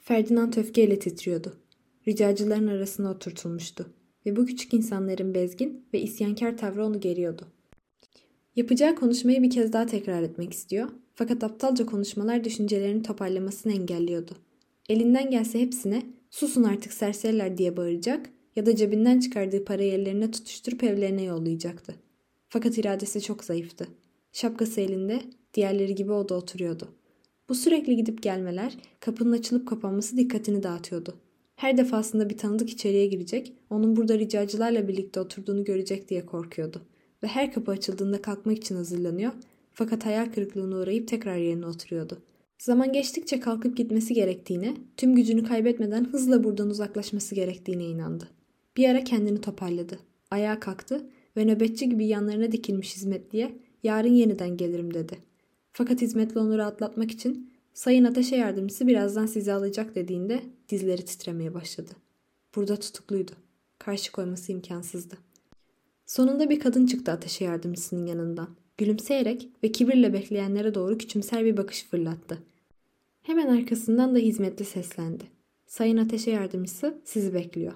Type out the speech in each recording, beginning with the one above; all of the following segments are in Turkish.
Ferdinand öfkeyle titriyordu. Ricacıların arasına oturtulmuştu ve bu küçük insanların bezgin ve isyankar tavrı onu geriyordu. Yapacağı konuşmayı bir kez daha tekrar etmek istiyor fakat aptalca konuşmalar düşüncelerini toparlamasını engelliyordu. Elinden gelse hepsine susun artık serseriler diye bağıracak ya da cebinden çıkardığı parayı ellerine tutuşturup evlerine yollayacaktı. Fakat iradesi çok zayıftı. Şapkası elinde, diğerleri gibi o da oturuyordu. Bu sürekli gidip gelmeler, kapının açılıp kapanması dikkatini dağıtıyordu. Her defasında bir tanıdık içeriye girecek, onun burada ricacılarla birlikte oturduğunu görecek diye korkuyordu. Ve her kapı açıldığında kalkmak için hazırlanıyor fakat hayal kırıklığına uğrayıp tekrar yerine oturuyordu. Zaman geçtikçe kalkıp gitmesi gerektiğine, tüm gücünü kaybetmeden hızla buradan uzaklaşması gerektiğine inandı. Bir ara kendini toparladı. Ayağa kalktı ve nöbetçi gibi yanlarına dikilmiş hizmetliye yarın yeniden gelirim dedi. Fakat hizmetli onu rahatlatmak için sayın ateşe yardımcısı birazdan sizi alacak dediğinde dizleri titremeye başladı. Burada tutukluydu. Karşı koyması imkansızdı. Sonunda bir kadın çıktı ateşe yardımcısının yanından. Gülümseyerek ve kibirle bekleyenlere doğru küçümser bir bakış fırlattı. Hemen arkasından da hizmetli seslendi. Sayın ateşe yardımcısı sizi bekliyor.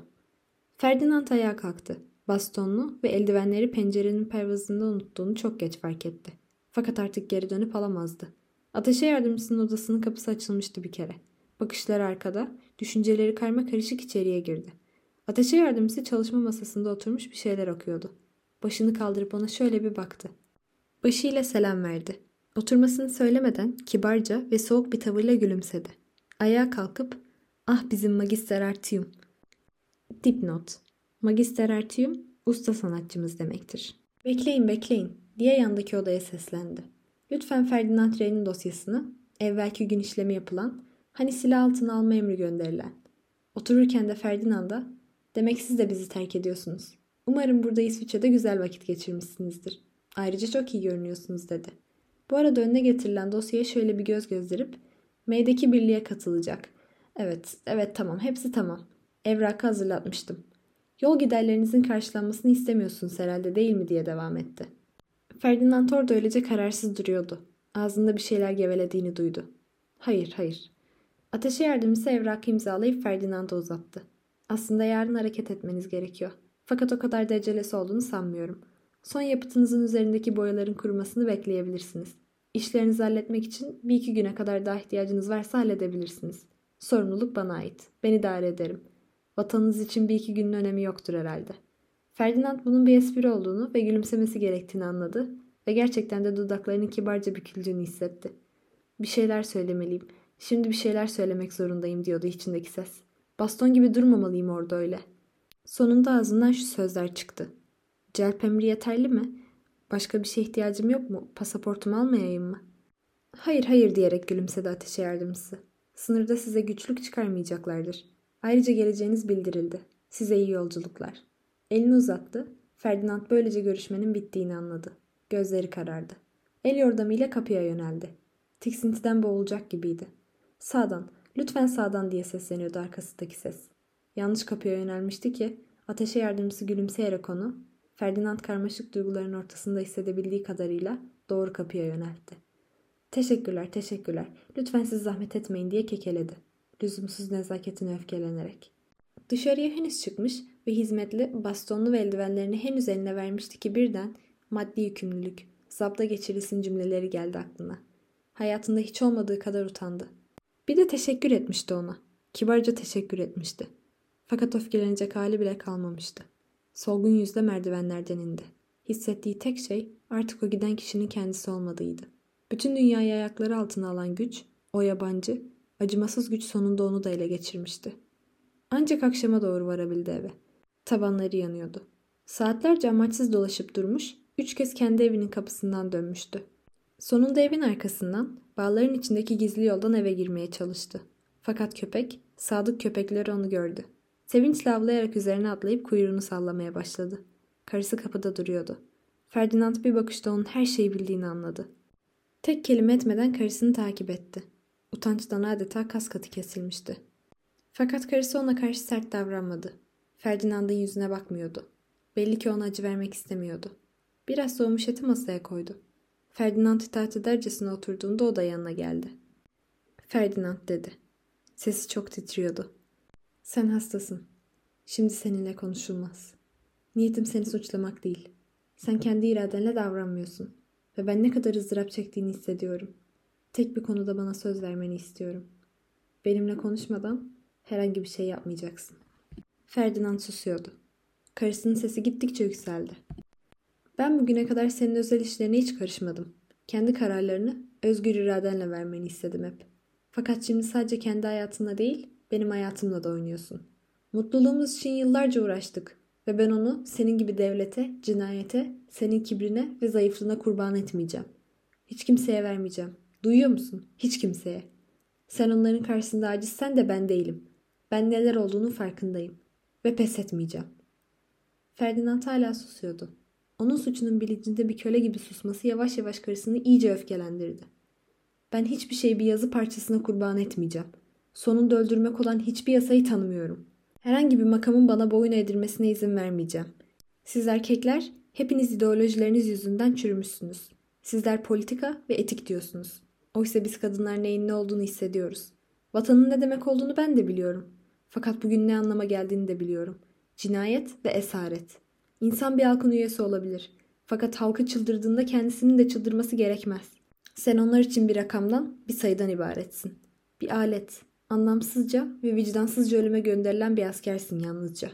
Ferdinand ayağa kalktı. Bastonlu ve eldivenleri pencerenin pervazında unuttuğunu çok geç fark etti. Fakat artık geri dönüp alamazdı. Ateşe yardımcısının odasının kapısı açılmıştı bir kere. Bakışları arkada, düşünceleri karma karışık içeriye girdi. Ateşe yardımcısı çalışma masasında oturmuş bir şeyler okuyordu. Başını kaldırıp ona şöyle bir baktı. Başıyla selam verdi. Oturmasını söylemeden kibarca ve soğuk bir tavırla gülümsedi. Ayağa kalkıp ah bizim Magister Artium. Dipnot. Magister Artium usta sanatçımız demektir. Bekleyin bekleyin diye yandaki odaya seslendi. Lütfen Ferdinand Rey'nin dosyasını, evvelki gün işlemi yapılan, hani silah altına alma emri gönderilen. Otururken de Ferdinand'a, demek siz de bizi terk ediyorsunuz. Umarım burada İsviçre'de güzel vakit geçirmişsinizdir. Ayrıca çok iyi görünüyorsunuz dedi. Bu arada önüne getirilen dosyaya şöyle bir göz gezdirip May'deki birliğe katılacak. Evet, evet tamam hepsi tamam. Evrakı hazırlatmıştım. Yol giderlerinizin karşılanmasını istemiyorsunuz herhalde değil mi diye devam etti. Ferdinand orada öylece kararsız duruyordu. Ağzında bir şeyler gevelediğini duydu. Hayır, hayır. Ateşe yardımcısı evrakı imzalayıp Ferdinand'a uzattı. Aslında yarın hareket etmeniz gerekiyor. Fakat o kadar decelesi olduğunu sanmıyorum. Son yapıtınızın üzerindeki boyaların kurumasını bekleyebilirsiniz. İşlerinizi halletmek için bir iki güne kadar daha ihtiyacınız varsa halledebilirsiniz. Sorumluluk bana ait. Ben idare ederim. Vatanınız için bir iki günün önemi yoktur herhalde. Ferdinand bunun bir espri olduğunu ve gülümsemesi gerektiğini anladı ve gerçekten de dudaklarının kibarca büküldüğünü hissetti. Bir şeyler söylemeliyim. Şimdi bir şeyler söylemek zorundayım diyordu içindeki ses. Baston gibi durmamalıyım orada öyle. Sonunda ağzından şu sözler çıktı. Celp emri yeterli mi? Başka bir şeye ihtiyacım yok mu? Pasaportumu almayayım mı? Hayır hayır diyerek gülümsedi ateşe yardımcısı. Sınırda size güçlük çıkarmayacaklardır. Ayrıca geleceğiniz bildirildi. Size iyi yolculuklar. Elini uzattı. Ferdinand böylece görüşmenin bittiğini anladı. Gözleri karardı. El yordamıyla kapıya yöneldi. Tiksintiden boğulacak gibiydi. Sağdan, lütfen sağdan diye sesleniyordu arkasındaki ses. Yanlış kapıya yönelmişti ki ateşe yardımcısı gülümseyerek onu Ferdinand karmaşık duyguların ortasında hissedebildiği kadarıyla doğru kapıya yöneltti. Teşekkürler, teşekkürler. Lütfen siz zahmet etmeyin diye kekeledi. Lüzumsuz nezaketine öfkelenerek. Dışarıya henüz çıkmış ve hizmetli bastonlu ve eldivenlerini henüz eline vermişti ki birden maddi yükümlülük, zapta geçirilsin cümleleri geldi aklına. Hayatında hiç olmadığı kadar utandı. Bir de teşekkür etmişti ona. Kibarca teşekkür etmişti. Fakat öfkelenecek hali bile kalmamıştı. Solgun yüzle merdivenlerden indi. Hissettiği tek şey artık o giden kişinin kendisi olmadığıydı. Bütün dünyayı ayakları altına alan güç, o yabancı, acımasız güç sonunda onu da ele geçirmişti. Ancak akşama doğru varabildi eve. Tabanları yanıyordu. Saatlerce amaçsız dolaşıp durmuş, üç kez kendi evinin kapısından dönmüştü. Sonunda evin arkasından, bağların içindeki gizli yoldan eve girmeye çalıştı. Fakat köpek, sadık köpekleri onu gördü. Sevinçle avlayarak üzerine atlayıp kuyruğunu sallamaya başladı. Karısı kapıda duruyordu. Ferdinand bir bakışta onun her şeyi bildiğini anladı. Tek kelime etmeden karısını takip etti. Utançtan adeta kas katı kesilmişti. Fakat karısı ona karşı sert davranmadı. Ferdinand'ın yüzüne bakmıyordu. Belli ki ona acı vermek istemiyordu. Biraz soğumuş eti masaya koydu. Ferdinand itaat edercesine oturduğunda o da yanına geldi. Ferdinand dedi. Sesi çok titriyordu. Sen hastasın. Şimdi seninle konuşulmaz. Niyetim seni suçlamak değil. Sen kendi iradenle davranmıyorsun. Ve ben ne kadar ızdırap çektiğini hissediyorum. Tek bir konuda bana söz vermeni istiyorum. Benimle konuşmadan herhangi bir şey yapmayacaksın. Ferdinand susuyordu. Karısının sesi gittikçe yükseldi. Ben bugüne kadar senin özel işlerine hiç karışmadım. Kendi kararlarını özgür iradenle vermeni istedim hep. Fakat şimdi sadece kendi hayatınla değil, benim hayatımla da oynuyorsun. Mutluluğumuz için yıllarca uğraştık ve ben onu senin gibi devlete, cinayete, senin kibrine ve zayıflığına kurban etmeyeceğim. Hiç kimseye vermeyeceğim. Duyuyor musun? Hiç kimseye. Sen onların karşısında acizsen de ben değilim. Ben neler olduğunu farkındayım. Ve pes etmeyeceğim. Ferdinand hala susuyordu. Onun suçunun bilincinde bir köle gibi susması yavaş yavaş karısını iyice öfkelendirdi. Ben hiçbir şeyi bir yazı parçasına kurban etmeyeceğim. Sonunda öldürmek olan hiçbir yasayı tanımıyorum. Herhangi bir makamın bana boyun eğdirmesine izin vermeyeceğim. Siz erkekler hepiniz ideolojileriniz yüzünden çürümüşsünüz. Sizler politika ve etik diyorsunuz. Oysa biz kadınlar neyin ne olduğunu hissediyoruz. Vatanın ne demek olduğunu ben de biliyorum. Fakat bugün ne anlama geldiğini de biliyorum. Cinayet ve esaret. İnsan bir halkın üyesi olabilir. Fakat halkı çıldırdığında kendisinin de çıldırması gerekmez. Sen onlar için bir rakamdan, bir sayıdan ibaretsin. Bir alet, anlamsızca ve vicdansızca ölüme gönderilen bir askersin yalnızca.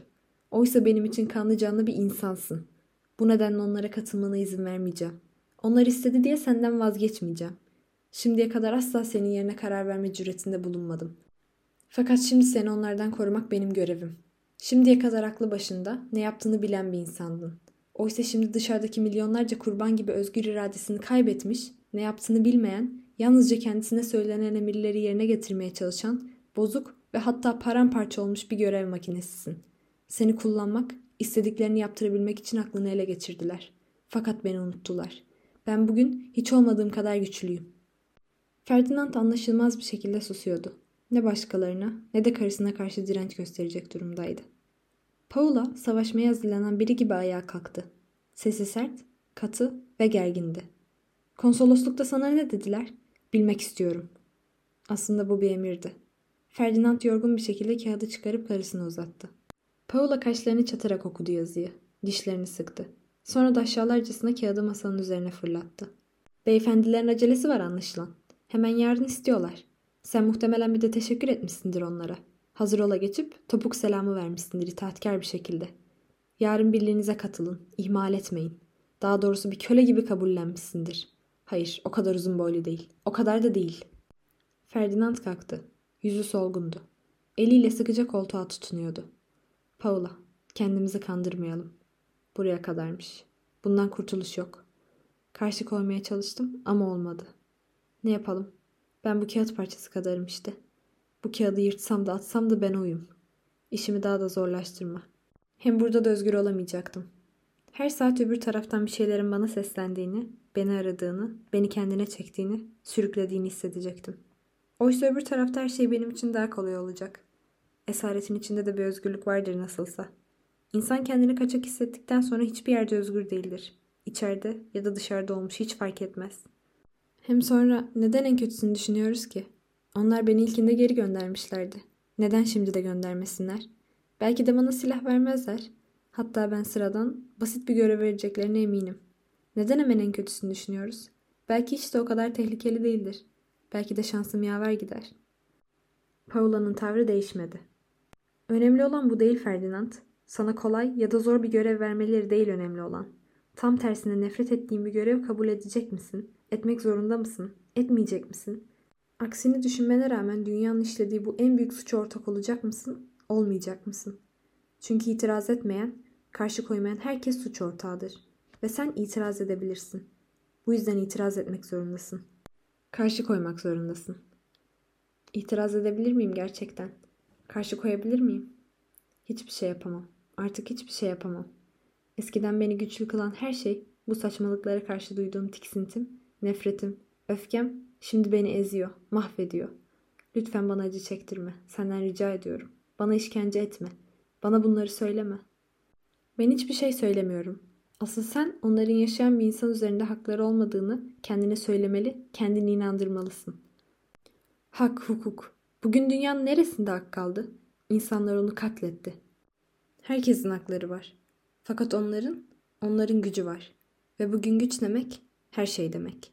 Oysa benim için kanlı canlı bir insansın. Bu nedenle onlara katılmana izin vermeyeceğim. Onlar istedi diye senden vazgeçmeyeceğim. Şimdiye kadar asla senin yerine karar verme cüretinde bulunmadım. Fakat şimdi seni onlardan korumak benim görevim. Şimdiye kadar aklı başında ne yaptığını bilen bir insandın. Oysa şimdi dışarıdaki milyonlarca kurban gibi özgür iradesini kaybetmiş, ne yaptığını bilmeyen, yalnızca kendisine söylenen emirleri yerine getirmeye çalışan, bozuk ve hatta paramparça olmuş bir görev makinesisin. Seni kullanmak, istediklerini yaptırabilmek için aklını ele geçirdiler. Fakat beni unuttular. Ben bugün hiç olmadığım kadar güçlüyüm. Ferdinand anlaşılmaz bir şekilde susuyordu. Ne başkalarına ne de karısına karşı direnç gösterecek durumdaydı. Paula savaşmaya hazırlanan biri gibi ayağa kalktı. Sesi sert, katı ve gergindi. Konsoloslukta sana ne dediler? Bilmek istiyorum. Aslında bu bir emirdi. Ferdinand yorgun bir şekilde kağıdı çıkarıp karısına uzattı. Paula kaşlarını çatarak okudu yazıyı. Dişlerini sıktı. Sonra da aşağılarcasına kağıdı masanın üzerine fırlattı. Beyefendilerin acelesi var anlaşılan. Hemen yarın istiyorlar. Sen muhtemelen bir de teşekkür etmişsindir onlara. Hazır ola geçip topuk selamı vermişsindir itaatkar bir şekilde. Yarın birliğinize katılın. ihmal etmeyin. Daha doğrusu bir köle gibi kabullenmişsindir. Hayır, o kadar uzun boylu değil. O kadar da değil. Ferdinand kalktı. Yüzü solgundu. Eliyle sıkıca koltuğa tutunuyordu. Paula, kendimizi kandırmayalım. Buraya kadarmış. Bundan kurtuluş yok. Karşı koymaya çalıştım ama olmadı. Ne yapalım? Ben bu kağıt parçası kadarım işte. Bu kağıdı yırtsam da atsam da ben oyum. İşimi daha da zorlaştırma. Hem burada da özgür olamayacaktım. Her saat öbür taraftan bir şeylerin bana seslendiğini, beni aradığını, beni kendine çektiğini, sürüklediğini hissedecektim. Oysa öbür tarafta her şey benim için daha kolay olacak. Esaretin içinde de bir özgürlük vardır nasılsa. İnsan kendini kaçak hissettikten sonra hiçbir yerde özgür değildir. İçeride ya da dışarıda olmuş hiç fark etmez. Hem sonra neden en kötüsünü düşünüyoruz ki? Onlar beni ilkinde geri göndermişlerdi. Neden şimdi de göndermesinler? Belki de bana silah vermezler. Hatta ben sıradan basit bir görev vereceklerine eminim. Neden hemen en kötüsünü düşünüyoruz? Belki hiç de o kadar tehlikeli değildir. Belki de şansım yaver gider. Paula'nın tavrı değişmedi. Önemli olan bu değil Ferdinand. Sana kolay ya da zor bir görev vermeleri değil önemli olan. Tam tersine nefret ettiğin bir görev kabul edecek misin? Etmek zorunda mısın? Etmeyecek misin? Aksini düşünmene rağmen dünyanın işlediği bu en büyük suça ortak olacak mısın? Olmayacak mısın? Çünkü itiraz etmeyen, karşı koymayan herkes suç ortağıdır. Ve sen itiraz edebilirsin. Bu yüzden itiraz etmek zorundasın. Karşı koymak zorundasın. İtiraz edebilir miyim gerçekten? Karşı koyabilir miyim? Hiçbir şey yapamam. Artık hiçbir şey yapamam. Eskiden beni güçlü kılan her şey, bu saçmalıklara karşı duyduğum tiksintim, nefretim, öfkem şimdi beni eziyor, mahvediyor. Lütfen bana acı çektirme. Senden rica ediyorum. Bana işkence etme. Bana bunları söyleme. Ben hiçbir şey söylemiyorum. Asıl sen onların yaşayan bir insan üzerinde hakları olmadığını kendine söylemeli, kendini inandırmalısın. Hak, hukuk. Bugün dünyanın neresinde hak kaldı? İnsanlar onu katletti. Herkesin hakları var. Fakat onların, onların gücü var. Ve bugün güç demek, her şey demek.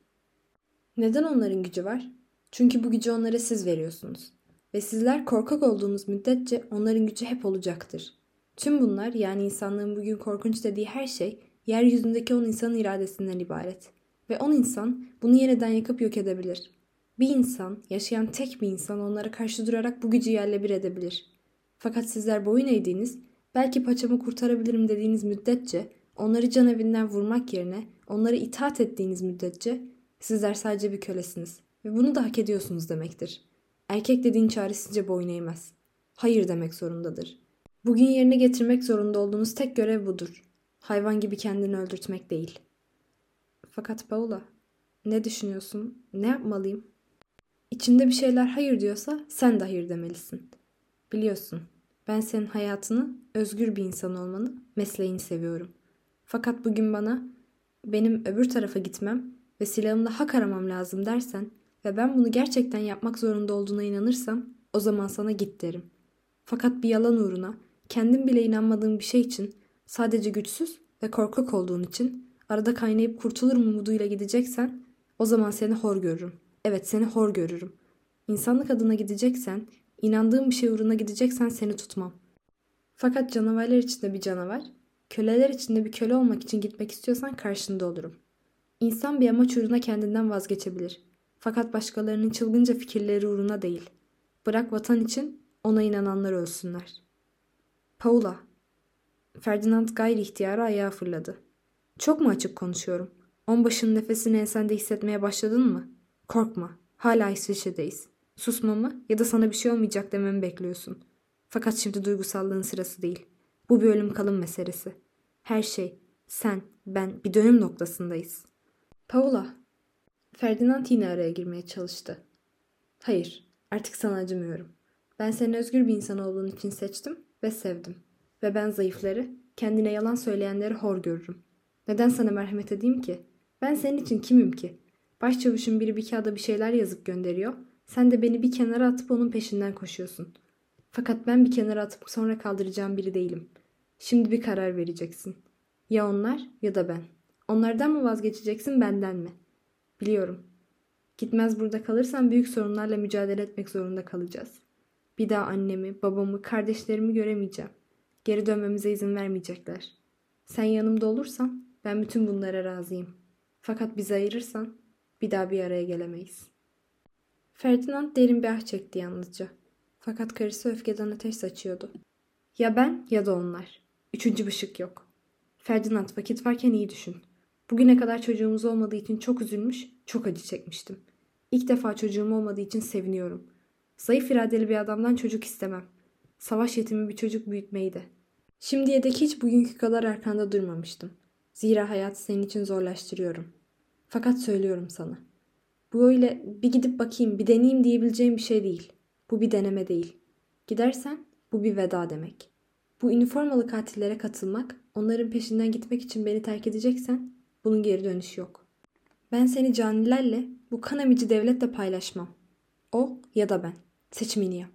Neden onların gücü var? Çünkü bu gücü onlara siz veriyorsunuz. Ve sizler korkak olduğunuz müddetçe onların gücü hep olacaktır. Tüm bunlar yani insanlığın bugün korkunç dediği her şey yeryüzündeki on insanın iradesinden ibaret. Ve on insan bunu yeniden yakıp yok edebilir. Bir insan, yaşayan tek bir insan onlara karşı durarak bu gücü yerle bir edebilir. Fakat sizler boyun eğdiğiniz, belki paçamı kurtarabilirim dediğiniz müddetçe, onları can evinden vurmak yerine onlara itaat ettiğiniz müddetçe sizler sadece bir kölesiniz ve bunu da hak ediyorsunuz demektir. Erkek dediğin çaresizce boyun eğmez. Hayır demek zorundadır. Bugün yerine getirmek zorunda olduğunuz tek görev budur. Hayvan gibi kendini öldürtmek değil. Fakat Paula, ne düşünüyorsun? Ne yapmalıyım? İçinde bir şeyler hayır diyorsa sen de hayır demelisin. Biliyorsun, ben senin hayatını, özgür bir insan olmanı, mesleğini seviyorum. Fakat bugün bana benim öbür tarafa gitmem ve silahımla hak aramam lazım dersen ve ben bunu gerçekten yapmak zorunda olduğuna inanırsam o zaman sana git derim. Fakat bir yalan uğruna kendim bile inanmadığım bir şey için sadece güçsüz ve korkak olduğun için arada kaynayıp kurtulurum umuduyla gideceksen o zaman seni hor görürüm. Evet seni hor görürüm. İnsanlık adına gideceksen, inandığım bir şey uğruna gideceksen seni tutmam. Fakat canavarlar içinde bir canavar, köleler içinde bir köle olmak için gitmek istiyorsan karşında olurum. İnsan bir amaç uğruna kendinden vazgeçebilir. Fakat başkalarının çılgınca fikirleri uğruna değil. Bırak vatan için ona inananlar ölsünler. Paula. Ferdinand gayri ihtiyarı ayağa fırladı. Çok mu açık konuşuyorum? Onbaşının nefesini ensende hissetmeye başladın mı? Korkma. Hala İsviçre'deyiz. Susmamı ya da sana bir şey olmayacak dememi bekliyorsun. Fakat şimdi duygusallığın sırası değil. Bu bir ölüm kalım meselesi. Her şey, sen, ben bir dönüm noktasındayız. Paula. Ferdinand yine araya girmeye çalıştı. Hayır, artık sana acımıyorum. Ben seni özgür bir insan olduğun için seçtim ve sevdim. Ve ben zayıfları, kendine yalan söyleyenleri hor görürüm. Neden sana merhamet edeyim ki? Ben senin için kimim ki? Başçavuşun biri bir kağıda bir şeyler yazıp gönderiyor. Sen de beni bir kenara atıp onun peşinden koşuyorsun. Fakat ben bir kenara atıp sonra kaldıracağım biri değilim. Şimdi bir karar vereceksin. Ya onlar ya da ben. Onlardan mı vazgeçeceksin benden mi? Biliyorum. Gitmez burada kalırsan büyük sorunlarla mücadele etmek zorunda kalacağız. Bir daha annemi, babamı, kardeşlerimi göremeyeceğim. Geri dönmemize izin vermeyecekler. Sen yanımda olursan ben bütün bunlara razıyım. Fakat bizi ayırırsan bir daha bir araya gelemeyiz. Ferdinand derin bir ah çekti yalnızca. Fakat karısı öfkeden ateş saçıyordu. Ya ben ya da onlar. Üçüncü bir şık yok. Ferdinand vakit varken iyi düşün. Bugüne kadar çocuğumuz olmadığı için çok üzülmüş, çok acı çekmiştim. İlk defa çocuğum olmadığı için seviniyorum. Zayıf iradeli bir adamdan çocuk istemem. Savaş yetimi bir çocuk büyütmeyi de. Şimdiye dek hiç bugünkü kadar arkanda durmamıştım. Zira hayatı senin için zorlaştırıyorum. Fakat söylüyorum sana. Bu öyle bir gidip bakayım, bir deneyeyim diyebileceğim bir şey değil. Bu bir deneme değil. Gidersen bu bir veda demek. Bu üniformalı katillere katılmak, onların peşinden gitmek için beni terk edeceksen bunun geri dönüşü yok. Ben seni canilerle, bu kan emici devletle paylaşmam. O ya da ben. Seçimini yap.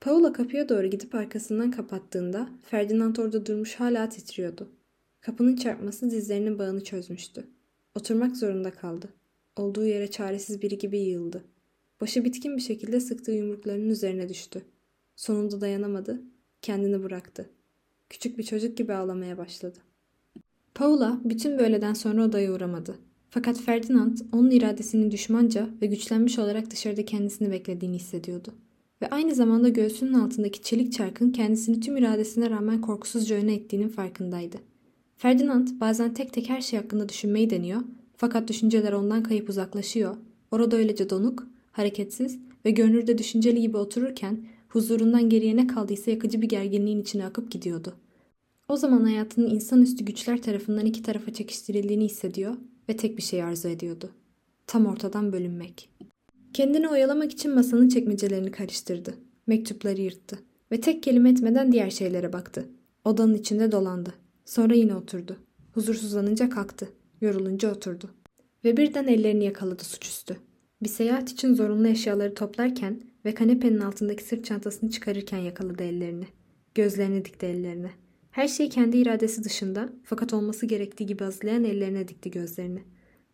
Paula kapıya doğru gidip arkasından kapattığında Ferdinand orada durmuş hala titriyordu. Kapının çarpması dizlerinin bağını çözmüştü. Oturmak zorunda kaldı. Olduğu yere çaresiz biri gibi yığıldı. Başı bitkin bir şekilde sıktığı yumruklarının üzerine düştü. Sonunda dayanamadı, kendini bıraktı. Küçük bir çocuk gibi ağlamaya başladı. Paula bütün böyleden sonra odaya uğramadı. Fakat Ferdinand onun iradesinin düşmanca ve güçlenmiş olarak dışarıda kendisini beklediğini hissediyordu. Ve aynı zamanda göğsünün altındaki çelik çarkın kendisini tüm iradesine rağmen korkusuzca öne ettiğinin farkındaydı. Ferdinand bazen tek tek her şey hakkında düşünmeyi deniyor fakat düşünceler ondan kayıp uzaklaşıyor. Orada öylece donuk, hareketsiz ve görünürde düşünceli gibi otururken huzurundan geriye ne kaldıysa yakıcı bir gerginliğin içine akıp gidiyordu. O zaman hayatının insanüstü güçler tarafından iki tarafa çekiştirildiğini hissediyor ve tek bir şey arzu ediyordu. Tam ortadan bölünmek. Kendini oyalamak için masanın çekmecelerini karıştırdı. Mektupları yırttı ve tek kelime etmeden diğer şeylere baktı. Odanın içinde dolandı. Sonra yine oturdu. Huzursuzlanınca kalktı. Yorulunca oturdu. Ve birden ellerini yakaladı suçüstü. Bir seyahat için zorunlu eşyaları toplarken ve kanepenin altındaki sırt çantasını çıkarırken yakaladı ellerini. Gözlerini dikti ellerine. Her şeyi kendi iradesi dışında fakat olması gerektiği gibi hazırlayan ellerine dikti gözlerini.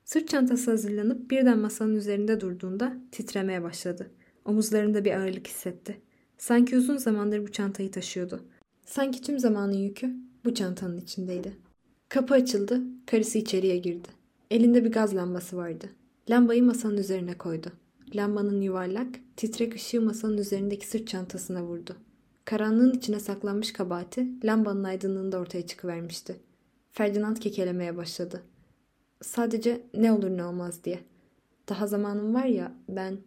Sırt çantası hazırlanıp birden masanın üzerinde durduğunda titremeye başladı. Omuzlarında bir ağırlık hissetti. Sanki uzun zamandır bu çantayı taşıyordu. Sanki tüm zamanın yükü bu çantanın içindeydi. Kapı açıldı, karısı içeriye girdi. Elinde bir gaz lambası vardı. Lambayı masanın üzerine koydu. Lambanın yuvarlak, titrek ışığı masanın üzerindeki sırt çantasına vurdu. Karanlığın içine saklanmış kabahati lambanın aydınlığında ortaya çıkıvermişti. Ferdinand kekelemeye başladı. Sadece ne olur ne olmaz diye. Daha zamanım var ya ben...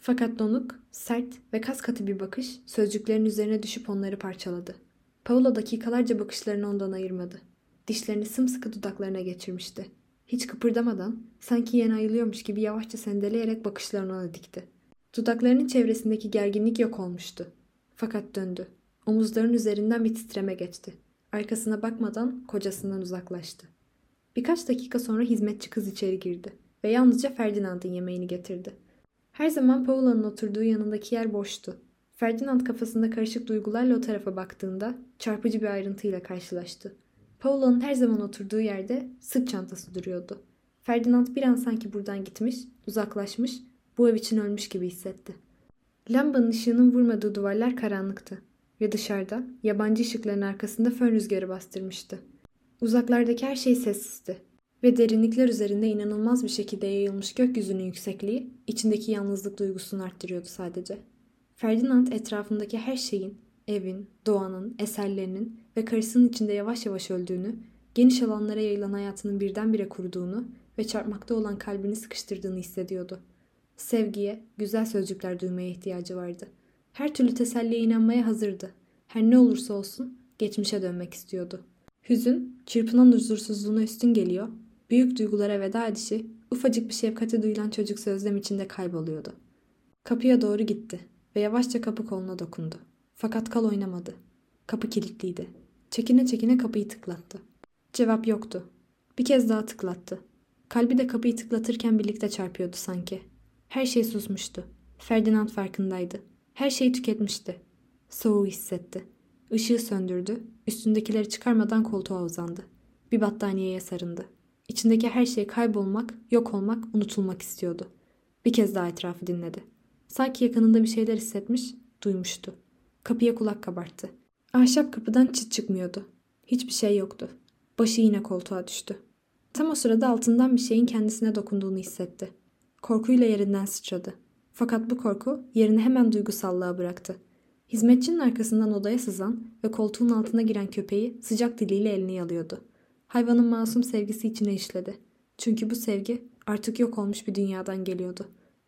Fakat donuk, sert ve kas katı bir bakış sözcüklerin üzerine düşüp onları parçaladı. Paula dakikalarca bakışlarını ondan ayırmadı. Dişlerini sımsıkı dudaklarına geçirmişti. Hiç kıpırdamadan, sanki yeni ayılıyormuş gibi yavaşça sendeleyerek bakışlarını ona dikti. Dudaklarının çevresindeki gerginlik yok olmuştu. Fakat döndü. Omuzların üzerinden bir titreme geçti. Arkasına bakmadan kocasından uzaklaştı. Birkaç dakika sonra hizmetçi kız içeri girdi ve yalnızca Ferdinand'ın yemeğini getirdi. Her zaman Paula'nın oturduğu yanındaki yer boştu. Ferdinand kafasında karışık duygularla o tarafa baktığında çarpıcı bir ayrıntıyla karşılaştı. Paula'nın her zaman oturduğu yerde sırt çantası duruyordu. Ferdinand bir an sanki buradan gitmiş, uzaklaşmış, bu ev için ölmüş gibi hissetti. Lambanın ışığının vurmadığı duvarlar karanlıktı ve dışarıda yabancı ışıkların arkasında fön rüzgarı bastırmıştı. Uzaklardaki her şey sessizdi ve derinlikler üzerinde inanılmaz bir şekilde yayılmış gökyüzünün yüksekliği içindeki yalnızlık duygusunu arttırıyordu sadece. Ferdinand etrafındaki her şeyin, evin, doğanın, eserlerinin ve karısının içinde yavaş yavaş öldüğünü, geniş alanlara yayılan hayatının birdenbire kuruduğunu ve çarpmakta olan kalbini sıkıştırdığını hissediyordu. Sevgiye, güzel sözcükler duymaya ihtiyacı vardı. Her türlü teselliye inanmaya hazırdı. Her ne olursa olsun geçmişe dönmek istiyordu. Hüzün, çırpınan huzursuzluğuna üstün geliyor, büyük duygulara veda edişi, ufacık bir şefkate duyulan çocuk sözlem içinde kayboluyordu. Kapıya doğru gitti ve yavaşça kapı koluna dokundu. Fakat kal oynamadı. Kapı kilitliydi. Çekine çekine kapıyı tıklattı. Cevap yoktu. Bir kez daha tıklattı. Kalbi de kapıyı tıklatırken birlikte çarpıyordu sanki. Her şey susmuştu. Ferdinand farkındaydı. Her şeyi tüketmişti. Soğuğu hissetti. Işığı söndürdü. Üstündekileri çıkarmadan koltuğa uzandı. Bir battaniyeye sarındı. İçindeki her şey kaybolmak, yok olmak, unutulmak istiyordu. Bir kez daha etrafı dinledi. Sanki yakınında bir şeyler hissetmiş, duymuştu. Kapıya kulak kabarttı. Ahşap kapıdan çıt çıkmıyordu. Hiçbir şey yoktu. Başı yine koltuğa düştü. Tam o sırada altından bir şeyin kendisine dokunduğunu hissetti. Korkuyla yerinden sıçradı. Fakat bu korku yerini hemen duygusallığa bıraktı. Hizmetçinin arkasından odaya sızan ve koltuğun altına giren köpeği sıcak diliyle elini yalıyordu. Hayvanın masum sevgisi içine işledi. Çünkü bu sevgi artık yok olmuş bir dünyadan geliyordu.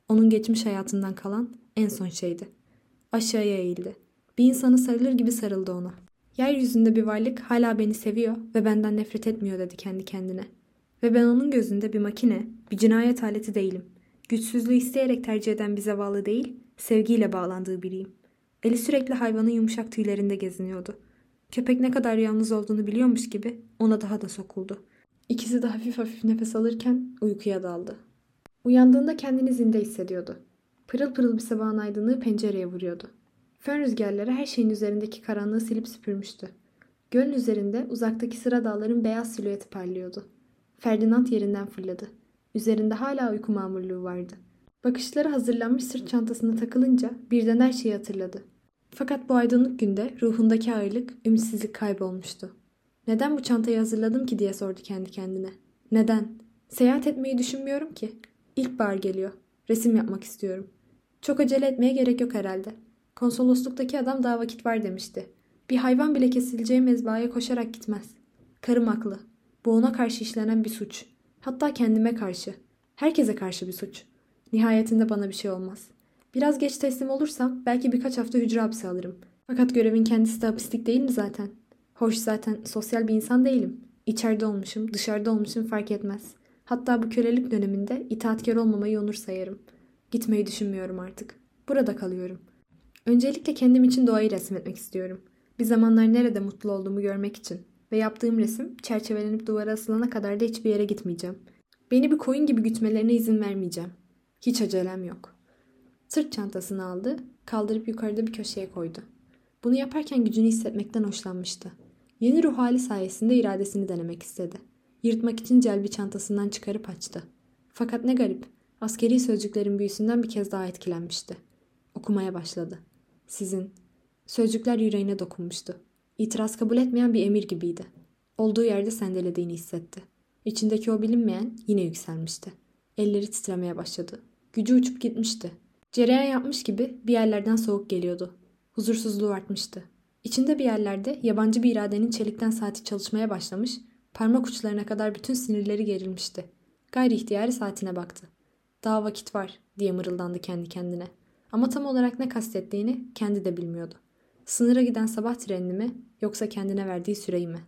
Onun geçmiş hayatından kalan en son şeydi. Aşağıya eğildi. Bir insanı sarılır gibi sarıldı ona. Yeryüzünde bir varlık hala beni seviyor ve benden nefret etmiyor dedi kendi kendine. Ve ben onun gözünde bir makine, bir cinayet aleti değilim. Güçsüzlüğü isteyerek tercih eden bir zavallı değil, sevgiyle bağlandığı biriyim. Eli sürekli hayvanın yumuşak tüylerinde geziniyordu. Köpek ne kadar yalnız olduğunu biliyormuş gibi ona daha da sokuldu. İkisi de hafif hafif nefes alırken uykuya daldı. Uyandığında kendini zinde hissediyordu. Pırıl pırıl bir sabahın aydınlığı pencereye vuruyordu. Fön rüzgarları her şeyin üzerindeki karanlığı silip süpürmüştü. Gölün üzerinde uzaktaki sıra dağların beyaz silüeti parlıyordu. Ferdinand yerinden fırladı. Üzerinde hala uyku mamurluğu vardı. Bakışları hazırlanmış sırt çantasına takılınca birden her şeyi hatırladı. Fakat bu aydınlık günde ruhundaki ağırlık, ümitsizlik kaybolmuştu. Neden bu çantayı hazırladım ki diye sordu kendi kendine. Neden? Seyahat etmeyi düşünmüyorum ki. İlkbahar geliyor. Resim yapmak istiyorum. Çok acele etmeye gerek yok herhalde. Konsolosluktaki adam daha vakit var demişti. Bir hayvan bile kesileceği mezbahaya koşarak gitmez. Karım haklı. Bu ona karşı işlenen bir suç. Hatta kendime karşı. Herkese karşı bir suç. Nihayetinde bana bir şey olmaz. Biraz geç teslim olursam belki birkaç hafta hücre hapsi alırım. Fakat görevin kendisi de hapislik değil mi zaten? Hoş zaten sosyal bir insan değilim. İçeride olmuşum, dışarıda olmuşum fark etmez. Hatta bu kölelik döneminde itaatkar olmamayı onur sayarım. Gitmeyi düşünmüyorum artık. Burada kalıyorum. Öncelikle kendim için doğayı resmetmek istiyorum. Bir zamanlar nerede mutlu olduğumu görmek için. Ve yaptığım resim çerçevelenip duvara asılana kadar da hiçbir yere gitmeyeceğim. Beni bir koyun gibi gütmelerine izin vermeyeceğim. Hiç acelem yok. Sırt çantasını aldı, kaldırıp yukarıda bir köşeye koydu. Bunu yaparken gücünü hissetmekten hoşlanmıştı. Yeni ruh hali sayesinde iradesini denemek istedi. Yırtmak için celbi çantasından çıkarıp açtı. Fakat ne garip, askeri sözcüklerin büyüsünden bir kez daha etkilenmişti. Okumaya başladı. Sizin. Sözcükler yüreğine dokunmuştu. İtiraz kabul etmeyen bir emir gibiydi. Olduğu yerde sendelediğini hissetti. İçindeki o bilinmeyen yine yükselmişti. Elleri titremeye başladı. Gücü uçup gitmişti. Cereyan yapmış gibi bir yerlerden soğuk geliyordu. Huzursuzluğu artmıştı. İçinde bir yerlerde yabancı bir iradenin çelikten saati çalışmaya başlamış, parmak uçlarına kadar bütün sinirleri gerilmişti. Gayri ihtiyari saatine baktı. Daha vakit var diye mırıldandı kendi kendine. Ama tam olarak ne kastettiğini kendi de bilmiyordu. Sınıra giden sabah trenini mi yoksa kendine verdiği süreyi mi?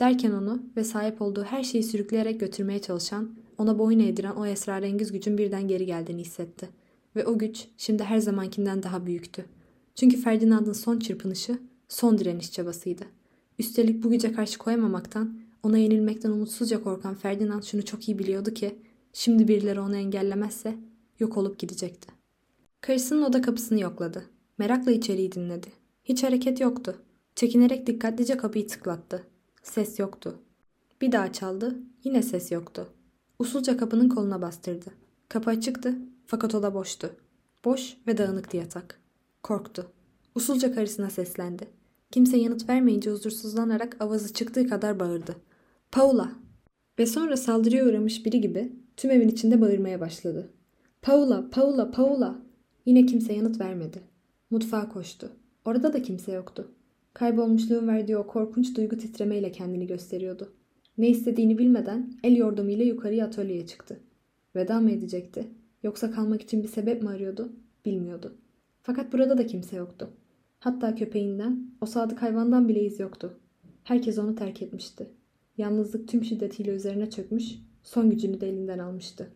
Derken onu ve sahip olduğu her şeyi sürükleyerek götürmeye çalışan, ona boyun eğdiren o esrarengiz gücün birden geri geldiğini hissetti. Ve o güç şimdi her zamankinden daha büyüktü. Çünkü Ferdinand'ın son çırpınışı son direniş çabasıydı. Üstelik bu güce karşı koyamamaktan, ona yenilmekten umutsuzca korkan Ferdinand şunu çok iyi biliyordu ki, şimdi birileri onu engellemezse yok olup gidecekti. Karısının oda kapısını yokladı. Merakla içeriği dinledi. Hiç hareket yoktu. Çekinerek dikkatlice kapıyı tıklattı. Ses yoktu. Bir daha çaldı. Yine ses yoktu. Usulca kapının koluna bastırdı. Kapı açıktı fakat oda boştu. Boş ve dağınıktı yatak. Korktu. Usulca karısına seslendi. Kimse yanıt vermeyince huzursuzlanarak avazı çıktığı kadar bağırdı. Paula! Ve sonra saldırıya uğramış biri gibi tüm evin içinde bağırmaya başladı. Paula, Paula, Paula! Yine kimse yanıt vermedi. Mutfağa koştu. Orada da kimse yoktu. Kaybolmuşluğun verdiği o korkunç duygu titremeyle kendini gösteriyordu. Ne istediğini bilmeden el yordamıyla yukarıya atölyeye çıktı. Veda mı edecekti? Yoksa kalmak için bir sebep mi arıyordu? Bilmiyordu. Fakat burada da kimse yoktu. Hatta köpeğinden, o sadık hayvandan bile iz yoktu. Herkes onu terk etmişti. Yalnızlık tüm şiddetiyle üzerine çökmüş, son gücünü de elinden almıştı.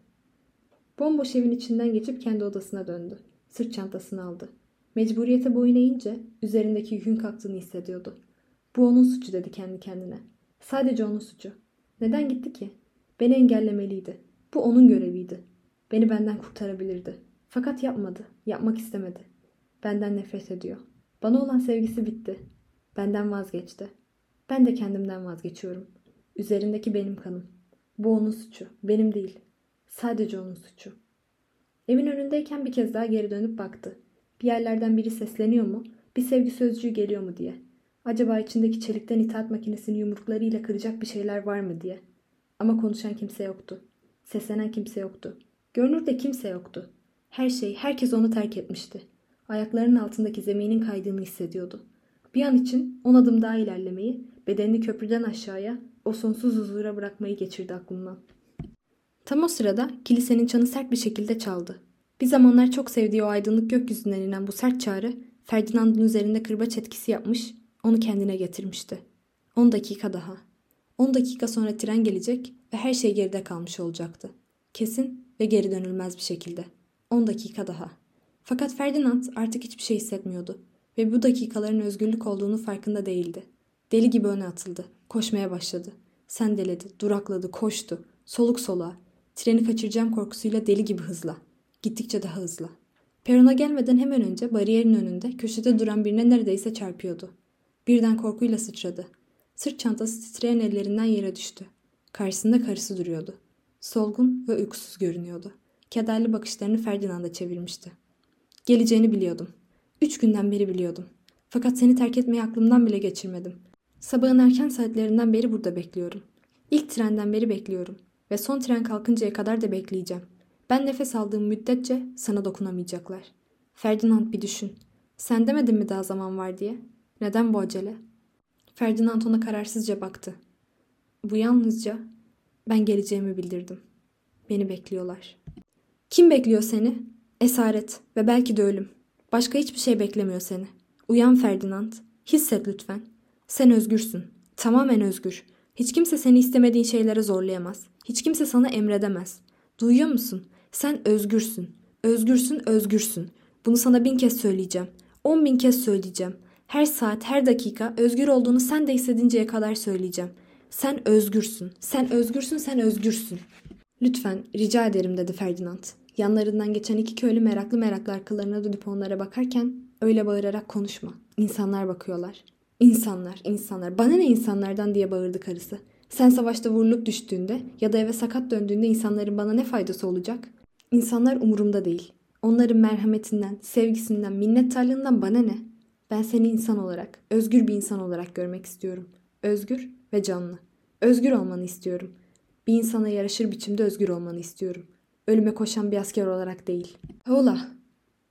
Bomboş evin içinden geçip kendi odasına döndü. Sırt çantasını aldı. Mecburiyete boyun eğince üzerindeki yükün kalktığını hissediyordu. Bu onun suçu dedi kendi kendine. Sadece onun suçu. Neden gitti ki? Beni engellemeliydi. Bu onun göreviydi. Beni benden kurtarabilirdi. Fakat yapmadı. Yapmak istemedi. Benden nefret ediyor. Bana olan sevgisi bitti. Benden vazgeçti. Ben de kendimden vazgeçiyorum. Üzerindeki benim kanım. Bu onun suçu. Benim değil. Sadece onun suçu. Evin önündeyken bir kez daha geri dönüp baktı. Bir yerlerden biri sesleniyor mu? Bir sevgi sözcüğü geliyor mu diye. Acaba içindeki çelikten itaat makinesini yumruklarıyla kıracak bir şeyler var mı diye. Ama konuşan kimse yoktu. Seslenen kimse yoktu. Görünürde kimse yoktu. Her şey, herkes onu terk etmişti. Ayaklarının altındaki zeminin kaydığını hissediyordu. Bir an için on adım daha ilerlemeyi, bedenini köprüden aşağıya, o sonsuz huzura bırakmayı geçirdi aklından. Tam o sırada kilisenin çanı sert bir şekilde çaldı. Bir zamanlar çok sevdiği o aydınlık gökyüzünden inen bu sert çağrı Ferdinand'ın üzerinde kırbaç etkisi yapmış, onu kendine getirmişti. 10 dakika daha. 10 dakika sonra tren gelecek ve her şey geride kalmış olacaktı. Kesin ve geri dönülmez bir şekilde. 10 dakika daha. Fakat Ferdinand artık hiçbir şey hissetmiyordu ve bu dakikaların özgürlük olduğunu farkında değildi. Deli gibi öne atıldı. Koşmaya başladı. Sendeledi, durakladı, koştu. Soluk soluğa. Treni kaçıracağım korkusuyla deli gibi hızla. Gittikçe daha hızlı. Perona gelmeden hemen önce bariyerin önünde köşede duran birine neredeyse çarpıyordu. Birden korkuyla sıçradı. Sırt çantası titreyen ellerinden yere düştü. Karşısında karısı duruyordu. Solgun ve uykusuz görünüyordu. Kederli bakışlarını Ferdinand'a çevirmişti. Geleceğini biliyordum. Üç günden beri biliyordum. Fakat seni terk etmeyi aklımdan bile geçirmedim. Sabahın erken saatlerinden beri burada bekliyorum. İlk trenden beri bekliyorum. Ve son tren kalkıncaya kadar da bekleyeceğim. Ben nefes aldığım müddetçe sana dokunamayacaklar. Ferdinand bir düşün. Sen demedin mi daha zaman var diye? Neden bu acele? Ferdinand ona kararsızca baktı. Bu yalnızca ben geleceğimi bildirdim. Beni bekliyorlar. Kim bekliyor seni? Esaret ve belki de ölüm. Başka hiçbir şey beklemiyor seni. Uyan Ferdinand. Hisset lütfen. Sen özgürsün. Tamamen özgür. Hiç kimse seni istemediğin şeylere zorlayamaz. Hiç kimse sana emredemez. Duyuyor musun? Sen özgürsün. Özgürsün, özgürsün. Bunu sana bin kez söyleyeceğim. On bin kez söyleyeceğim. Her saat, her dakika özgür olduğunu sen de hissedinceye kadar söyleyeceğim. Sen özgürsün. Sen özgürsün, sen özgürsün. Lütfen, rica ederim dedi Ferdinand. Yanlarından geçen iki köylü meraklı meraklı arkalarına dönüp onlara bakarken öyle bağırarak konuşma. İnsanlar bakıyorlar. İnsanlar, insanlar. Bana ne insanlardan diye bağırdı karısı. Sen savaşta vurulup düştüğünde ya da eve sakat döndüğünde insanların bana ne faydası olacak? İnsanlar umurumda değil. Onların merhametinden, sevgisinden, minnettarlığından bana ne? Ben seni insan olarak, özgür bir insan olarak görmek istiyorum. Özgür ve canlı. Özgür olmanı istiyorum. Bir insana yaraşır biçimde özgür olmanı istiyorum. Ölüme koşan bir asker olarak değil. Paula.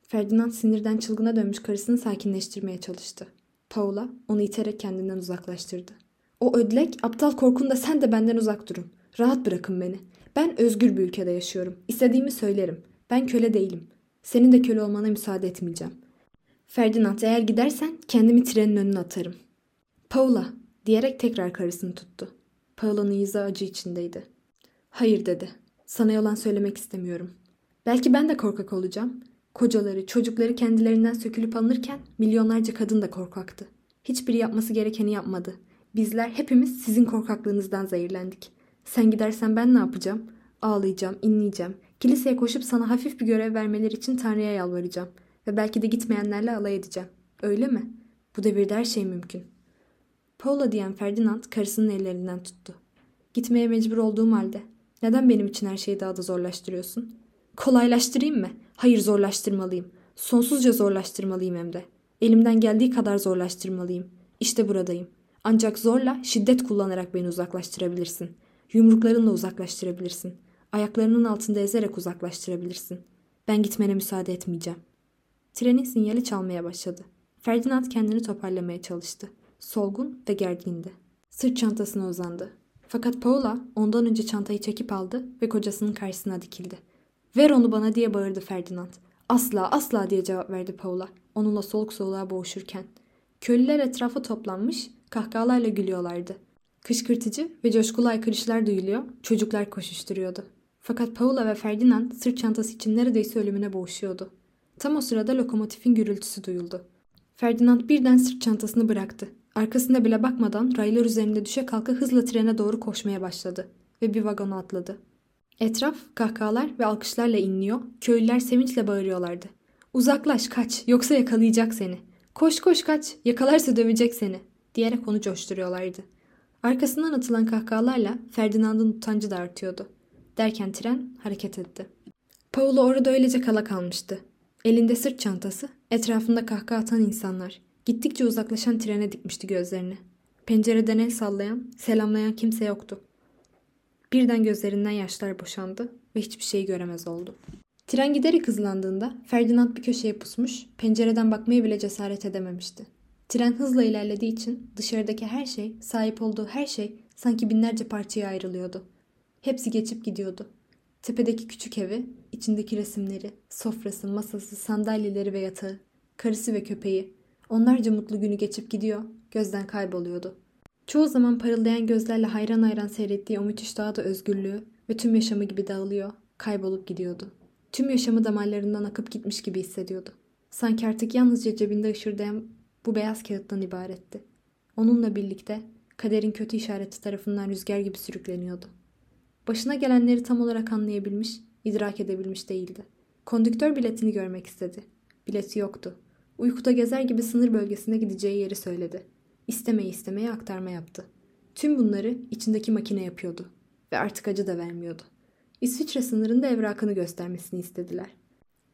Ferdinand sinirden çılgına dönmüş karısını sakinleştirmeye çalıştı. Paula onu iterek kendinden uzaklaştırdı. O ödlek, aptal korkun da sen de benden uzak durun. Rahat bırakın beni. Ben özgür bir ülkede yaşıyorum. İstediğimi söylerim. Ben köle değilim. Senin de köle olmana müsaade etmeyeceğim. Ferdinand eğer gidersen kendimi trenin önüne atarım. Paula diyerek tekrar karısını tuttu. Paula'nın yüzü acı içindeydi. Hayır dedi. Sana yalan söylemek istemiyorum. Belki ben de korkak olacağım. Kocaları, çocukları kendilerinden sökülüp alınırken milyonlarca kadın da korkaktı. Hiçbiri yapması gerekeni yapmadı. Bizler hepimiz sizin korkaklığınızdan zehirlendik. Sen gidersen ben ne yapacağım? Ağlayacağım, inleyeceğim. Kiliseye koşup sana hafif bir görev vermeleri için Tanrı'ya yalvaracağım. Ve belki de gitmeyenlerle alay edeceğim. Öyle mi? Bu devirde her şey mümkün. Paula diyen Ferdinand karısının ellerinden tuttu. Gitmeye mecbur olduğum halde neden benim için her şeyi daha da zorlaştırıyorsun? Kolaylaştırayım mı? Hayır zorlaştırmalıyım. Sonsuzca zorlaştırmalıyım hem de. Elimden geldiği kadar zorlaştırmalıyım. İşte buradayım. Ancak zorla, şiddet kullanarak beni uzaklaştırabilirsin. Yumruklarınla uzaklaştırabilirsin. Ayaklarının altında ezerek uzaklaştırabilirsin. Ben gitmene müsaade etmeyeceğim. Trenin sinyali çalmaya başladı. Ferdinand kendini toparlamaya çalıştı. Solgun ve gergindi. Sırt çantasına uzandı. Fakat Paula ondan önce çantayı çekip aldı ve kocasının karşısına dikildi. Ver onu bana diye bağırdı Ferdinand. Asla asla diye cevap verdi Paula onunla soluk soluğa boğuşurken. Köylüler etrafa toplanmış kahkahalarla gülüyorlardı. Kışkırtıcı ve coşkulu aykırışlar duyuluyor, çocuklar koşuşturuyordu. Fakat Paula ve Ferdinand sırt çantası için neredeyse ölümüne boğuşuyordu. Tam o sırada lokomotifin gürültüsü duyuldu. Ferdinand birden sırt çantasını bıraktı. Arkasına bile bakmadan raylar üzerinde düşe kalka hızla trene doğru koşmaya başladı ve bir vagona atladı. Etraf kahkahalar ve alkışlarla inliyor, köylüler sevinçle bağırıyorlardı. Uzaklaş kaç yoksa yakalayacak seni. Koş koş kaç yakalarsa dövecek seni diyerek onu coşturuyorlardı. Arkasından atılan kahkahalarla Ferdinand'ın utancı da artıyordu. Derken tren hareket etti. Paolo orada öylece kala kalmıştı. Elinde sırt çantası, etrafında kahkaha atan insanlar. Gittikçe uzaklaşan trene dikmişti gözlerini. Pencereden el sallayan, selamlayan kimse yoktu. Birden gözlerinden yaşlar boşandı ve hiçbir şey göremez oldu. Tren giderek hızlandığında Ferdinand bir köşeye pusmuş, pencereden bakmaya bile cesaret edememişti. Tren hızla ilerlediği için dışarıdaki her şey, sahip olduğu her şey sanki binlerce parçaya ayrılıyordu. Hepsi geçip gidiyordu. Tepedeki küçük evi, içindeki resimleri, sofrası, masası, sandalyeleri ve yatağı, karısı ve köpeği, onlarca mutlu günü geçip gidiyor, gözden kayboluyordu. Çoğu zaman parıldayan gözlerle hayran hayran seyrettiği o müthiş dağda özgürlüğü ve tüm yaşamı gibi dağılıyor, kaybolup gidiyordu. Tüm yaşamı damarlarından akıp gitmiş gibi hissediyordu. Sanki artık yalnızca cebinde ışırdayan bu beyaz kağıttan ibaretti. Onunla birlikte kaderin kötü işareti tarafından rüzgar gibi sürükleniyordu. Başına gelenleri tam olarak anlayabilmiş, idrak edebilmiş değildi. Kondüktör biletini görmek istedi. Bileti yoktu. Uykuda gezer gibi sınır bölgesine gideceği yeri söyledi. İstemeye istemeye aktarma yaptı. Tüm bunları içindeki makine yapıyordu ve artık acı da vermiyordu. İsviçre sınırında evrakını göstermesini istediler.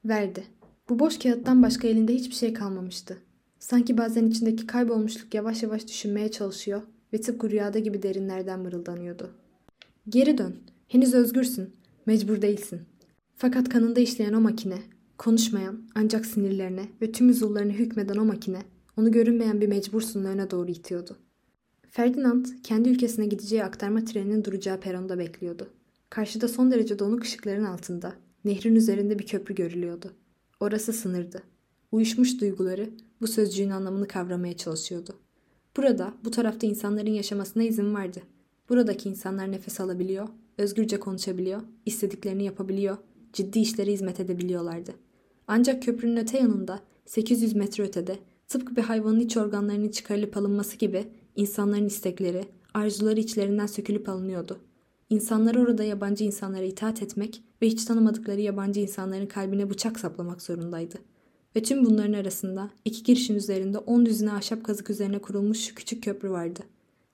Verdi. Bu boş kağıttan başka elinde hiçbir şey kalmamıştı. Sanki bazen içindeki kaybolmuşluk yavaş yavaş düşünmeye çalışıyor ve tıpkı rüyada gibi derinlerden mırıldanıyordu. Geri dön. Henüz özgürsün. Mecbur değilsin. Fakat kanında işleyen o makine, konuşmayan ancak sinirlerine ve tüm uzuvlarını hükmeden o makine, onu görünmeyen bir mecbursun öne doğru itiyordu. Ferdinand kendi ülkesine gideceği aktarma treninin duracağı peronda bekliyordu. Karşıda son derece donuk ışıkların altında, nehrin üzerinde bir köprü görülüyordu. Orası sınırdı. Uyuşmuş duyguları bu sözcüğün anlamını kavramaya çalışıyordu. Burada, bu tarafta insanların yaşamasına izin vardı. Buradaki insanlar nefes alabiliyor, özgürce konuşabiliyor, istediklerini yapabiliyor, ciddi işlere hizmet edebiliyorlardı. Ancak köprünün öte yanında, 800 metre ötede, tıpkı bir hayvanın iç organlarının çıkarılıp alınması gibi insanların istekleri, arzuları içlerinden sökülüp alınıyordu. İnsanlar orada yabancı insanlara itaat etmek ve hiç tanımadıkları yabancı insanların kalbine bıçak saplamak zorundaydı. Ve tüm bunların arasında iki girişin üzerinde on düzine ahşap kazık üzerine kurulmuş şu küçük köprü vardı.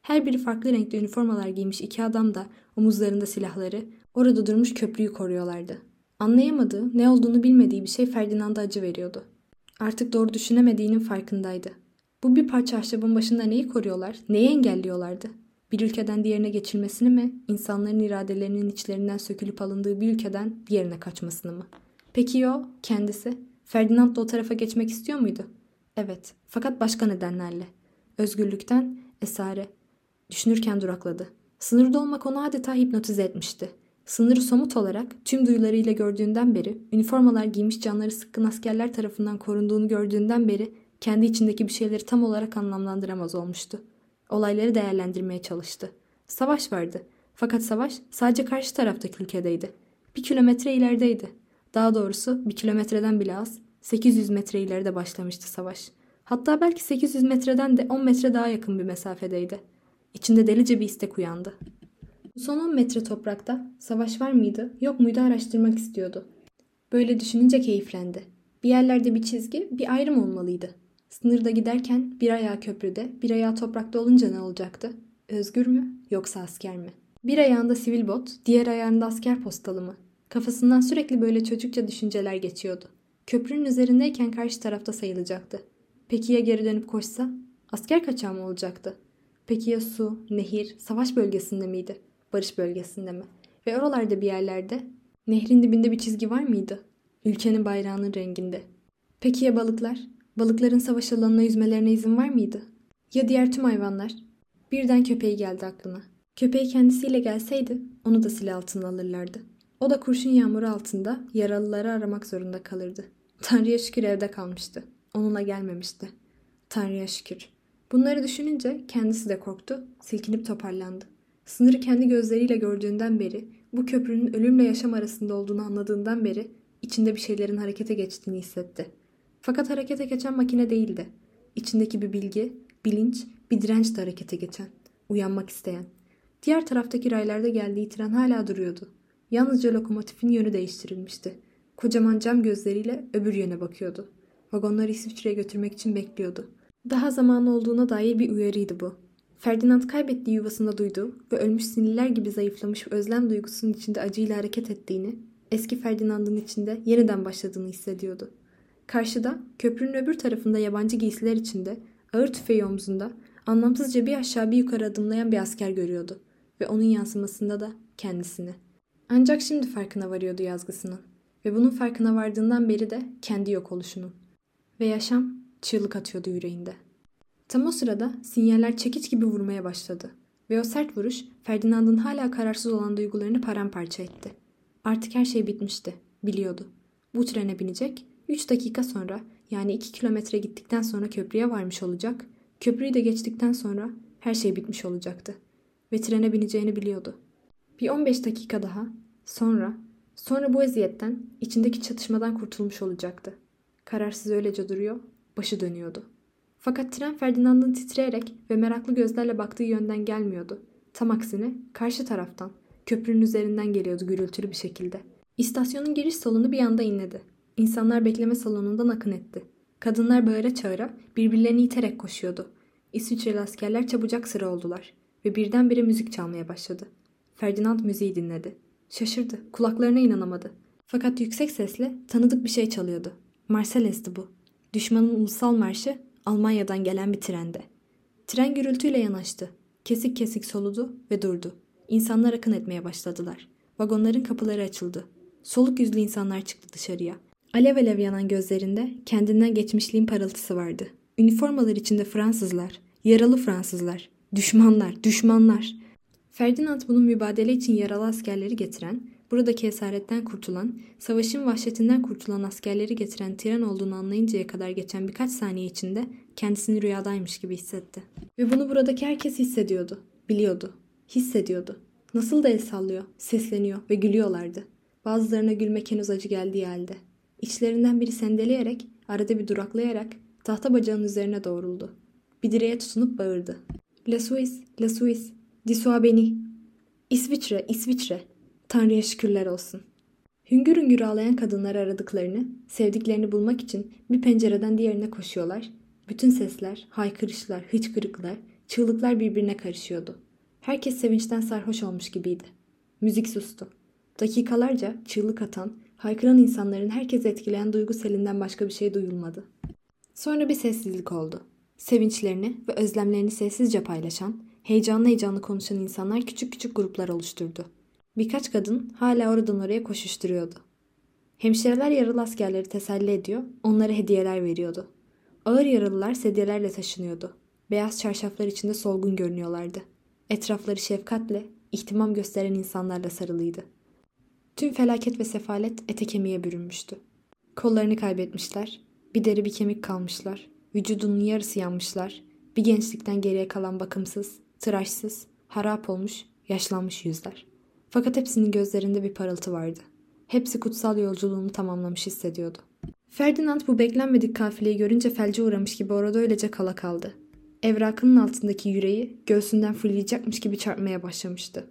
Her biri farklı renkli üniformalar giymiş iki adam da omuzlarında silahları orada durmuş köprüyü koruyorlardı. Anlayamadığı, ne olduğunu bilmediği bir şey Ferdinand'a acı veriyordu. Artık doğru düşünemediğinin farkındaydı. Bu bir parça ahşabın başında neyi koruyorlar, neyi engelliyorlardı? Bir ülkeden diğerine geçilmesini mi, insanların iradelerinin içlerinden sökülüp alındığı bir ülkeden diğerine kaçmasını mı? Peki o, kendisi? Ferdinand da o tarafa geçmek istiyor muydu? Evet, fakat başka nedenlerle. Özgürlükten, esare. Düşünürken durakladı. Sınırda olmak onu adeta hipnotize etmişti. Sınırı somut olarak tüm duyularıyla gördüğünden beri, üniformalar giymiş canları sıkkın askerler tarafından korunduğunu gördüğünden beri kendi içindeki bir şeyleri tam olarak anlamlandıramaz olmuştu. Olayları değerlendirmeye çalıştı. Savaş vardı. Fakat savaş sadece karşı taraftaki ülkedeydi. Bir kilometre ilerideydi. Daha doğrusu bir kilometreden bile az, 800 metre ileride başlamıştı savaş. Hatta belki 800 metreden de 10 metre daha yakın bir mesafedeydi. İçinde delice bir istek uyandı. Son 10 metre toprakta savaş var mıydı, yok muydu araştırmak istiyordu. Böyle düşününce keyiflendi. Bir yerlerde bir çizgi, bir ayrım olmalıydı. Sınırda giderken bir ayağı köprüde, bir ayağı toprakta olunca ne olacaktı? Özgür mü yoksa asker mi? Bir ayağında sivil bot, diğer ayağında asker postalı mı? Kafasından sürekli böyle çocukça düşünceler geçiyordu. Köprünün üzerindeyken karşı tarafta sayılacaktı. Peki ya geri dönüp koşsa? Asker kaçağı mı olacaktı? Peki ya su, nehir, savaş bölgesinde miydi? Barış bölgesinde mi? Ve oralarda bir yerlerde nehrin dibinde bir çizgi var mıydı? Ülkenin bayrağının renginde. Peki ya balıklar? Balıkların savaş alanına yüzmelerine izin var mıydı? Ya diğer tüm hayvanlar? Birden köpeği geldi aklına. Köpeği kendisiyle gelseydi onu da silah altına alırlardı. O da kurşun yağmuru altında yaralıları aramak zorunda kalırdı. Tanrı'ya şükür evde kalmıştı. Onunla gelmemişti. Tanrı'ya şükür. Bunları düşününce kendisi de korktu, silkinip toparlandı. Sınırı kendi gözleriyle gördüğünden beri, bu köprünün ölümle yaşam arasında olduğunu anladığından beri içinde bir şeylerin harekete geçtiğini hissetti. Fakat harekete geçen makine değildi. İçindeki bir bilgi, bilinç, bir direnç de harekete geçen, uyanmak isteyen. Diğer taraftaki raylarda geldiği tren hala duruyordu. Yalnızca lokomotifin yönü değiştirilmişti. Kocaman cam gözleriyle öbür yöne bakıyordu. Vagonları İsviçre'ye götürmek için bekliyordu. Daha zamanı olduğuna dair bir uyarıydı bu. Ferdinand kaybettiği yuvasında duyduğu ve ölmüş sinirler gibi zayıflamış özlem duygusunun içinde acıyla hareket ettiğini, eski Ferdinand'ın içinde yeniden başladığını hissediyordu. Karşıda, köprünün öbür tarafında yabancı giysiler içinde, ağır tüfeği omzunda, anlamsızca bir aşağı bir yukarı adımlayan bir asker görüyordu. Ve onun yansımasında da kendisini. Ancak şimdi farkına varıyordu yazgısının. Ve bunun farkına vardığından beri de kendi yok oluşunun. Ve yaşam çığlık atıyordu yüreğinde. Tam o sırada sinyaller çekiç gibi vurmaya başladı. Ve o sert vuruş Ferdinand'ın hala kararsız olan duygularını paramparça etti. Artık her şey bitmişti. Biliyordu. Bu trene binecek 3 dakika sonra yani 2 kilometre gittikten sonra köprüye varmış olacak. Köprüyü de geçtikten sonra her şey bitmiş olacaktı. Ve trene bineceğini biliyordu. Bir 15 dakika daha sonra sonra bu eziyetten içindeki çatışmadan kurtulmuş olacaktı. Kararsız öylece duruyor, başı dönüyordu. Fakat tren Ferdinand'ın titreyerek ve meraklı gözlerle baktığı yönden gelmiyordu. Tam aksine karşı taraftan, köprünün üzerinden geliyordu gürültülü bir şekilde. İstasyonun giriş salonu bir anda inledi. İnsanlar bekleme salonundan akın etti. Kadınlar bağıra çağıra birbirlerini iterek koşuyordu. İsviçreli askerler çabucak sıra oldular ve birdenbire müzik çalmaya başladı. Ferdinand müziği dinledi. Şaşırdı, kulaklarına inanamadı. Fakat yüksek sesle tanıdık bir şey çalıyordu. Marseles'ti bu. Düşmanın ulusal marşı Almanya'dan gelen bir trende. Tren gürültüyle yanaştı. Kesik kesik soludu ve durdu. İnsanlar akın etmeye başladılar. Vagonların kapıları açıldı. Soluk yüzlü insanlar çıktı dışarıya. Alev alev yanan gözlerinde kendinden geçmişliğin parıltısı vardı. Üniformalar içinde Fransızlar, yaralı Fransızlar, düşmanlar, düşmanlar. Ferdinand bunun mübadele için yaralı askerleri getiren, buradaki esaretten kurtulan, savaşın vahşetinden kurtulan askerleri getiren tren olduğunu anlayıncaya kadar geçen birkaç saniye içinde kendisini rüyadaymış gibi hissetti. Ve bunu buradaki herkes hissediyordu, biliyordu, hissediyordu. Nasıl da el sallıyor, sesleniyor ve gülüyorlardı. Bazılarına gülmek henüz acı geldiği halde. İçlerinden biri sendeleyerek, arada bir duraklayarak tahta bacağının üzerine doğruldu. Bir direğe tutunup bağırdı. La Suisse, La Suisse, disua beni. İsviçre, İsviçre. Tanrı'ya şükürler olsun. Hüngür hüngür ağlayan kadınları aradıklarını, sevdiklerini bulmak için bir pencereden diğerine koşuyorlar. Bütün sesler, haykırışlar, hıçkırıklar, çığlıklar birbirine karışıyordu. Herkes sevinçten sarhoş olmuş gibiydi. Müzik sustu. Dakikalarca çığlık atan, haykıran insanların herkesi etkileyen duygu selinden başka bir şey duyulmadı. Sonra bir sessizlik oldu. Sevinçlerini ve özlemlerini sessizce paylaşan, heyecanlı heyecanlı konuşan insanlar küçük küçük gruplar oluşturdu. Birkaç kadın hala oradan oraya koşuşturuyordu. Hemşireler yaralı askerleri teselli ediyor, onlara hediyeler veriyordu. Ağır yaralılar sedyelerle taşınıyordu. Beyaz çarşaflar içinde solgun görünüyorlardı. Etrafları şefkatle, ihtimam gösteren insanlarla sarılıydı. Tüm felaket ve sefalet ete kemiğe bürünmüştü. Kollarını kaybetmişler, bir deri bir kemik kalmışlar, vücudunun yarısı yanmışlar, bir gençlikten geriye kalan bakımsız, tıraşsız, harap olmuş, yaşlanmış yüzler. Fakat hepsinin gözlerinde bir parıltı vardı. Hepsi kutsal yolculuğunu tamamlamış hissediyordu. Ferdinand bu beklenmedik kafileyi görünce felce uğramış gibi orada öylece kala kaldı. Evrakının altındaki yüreği göğsünden fırlayacakmış gibi çarpmaya başlamıştı.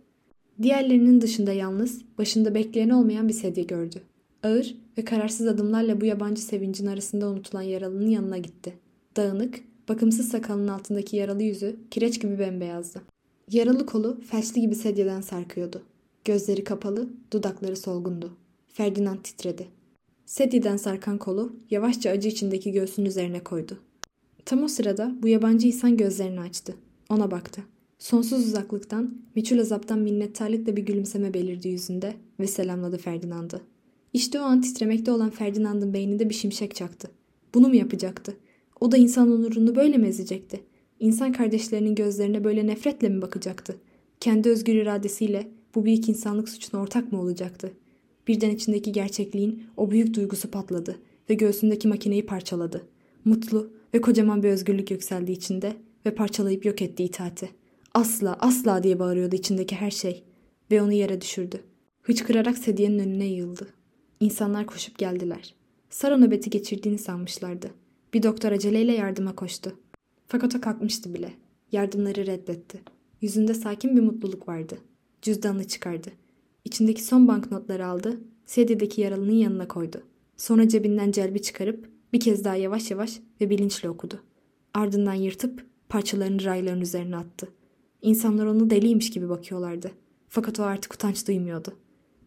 Diğerlerinin dışında yalnız, başında bekleyen olmayan bir sedye gördü. Ağır ve kararsız adımlarla bu yabancı sevincin arasında unutulan yaralının yanına gitti. Dağınık, bakımsız sakalının altındaki yaralı yüzü kireç gibi bembeyazdı. Yaralı kolu felçli gibi sedyeden sarkıyordu. Gözleri kapalı, dudakları solgundu. Ferdinand titredi. Sedyeden sarkan kolu yavaşça acı içindeki göğsünün üzerine koydu. Tam o sırada bu yabancı insan gözlerini açtı. Ona baktı. Sonsuz uzaklıktan, meçhul azaptan minnettarlıkla bir gülümseme belirdi yüzünde ve selamladı Ferdinand'ı. İşte o an titremekte olan Ferdinand'ın beyninde bir şimşek çaktı. Bunu mu yapacaktı? O da insan onurunu böyle mi ezecekti? İnsan kardeşlerinin gözlerine böyle nefretle mi bakacaktı? Kendi özgür iradesiyle bu büyük insanlık suçuna ortak mı olacaktı? Birden içindeki gerçekliğin o büyük duygusu patladı ve göğsündeki makineyi parçaladı. Mutlu ve kocaman bir özgürlük yükseldi içinde ve parçalayıp yok etti itaati. Asla asla diye bağırıyordu içindeki her şey ve onu yere düşürdü. Hıçkırarak sedyenin önüne yığıldı. İnsanlar koşup geldiler. Sara nöbeti geçirdiğini sanmışlardı. Bir doktor aceleyle yardıma koştu. Fakat o kalkmıştı bile. Yardımları reddetti. Yüzünde sakin bir mutluluk vardı. Cüzdanını çıkardı. İçindeki son banknotları aldı, sedyedeki yaralının yanına koydu. Sonra cebinden celbi çıkarıp bir kez daha yavaş yavaş ve bilinçli okudu. Ardından yırtıp parçalarını rayların üzerine attı. İnsanlar onu deliymiş gibi bakıyorlardı. Fakat o artık utanç duymuyordu.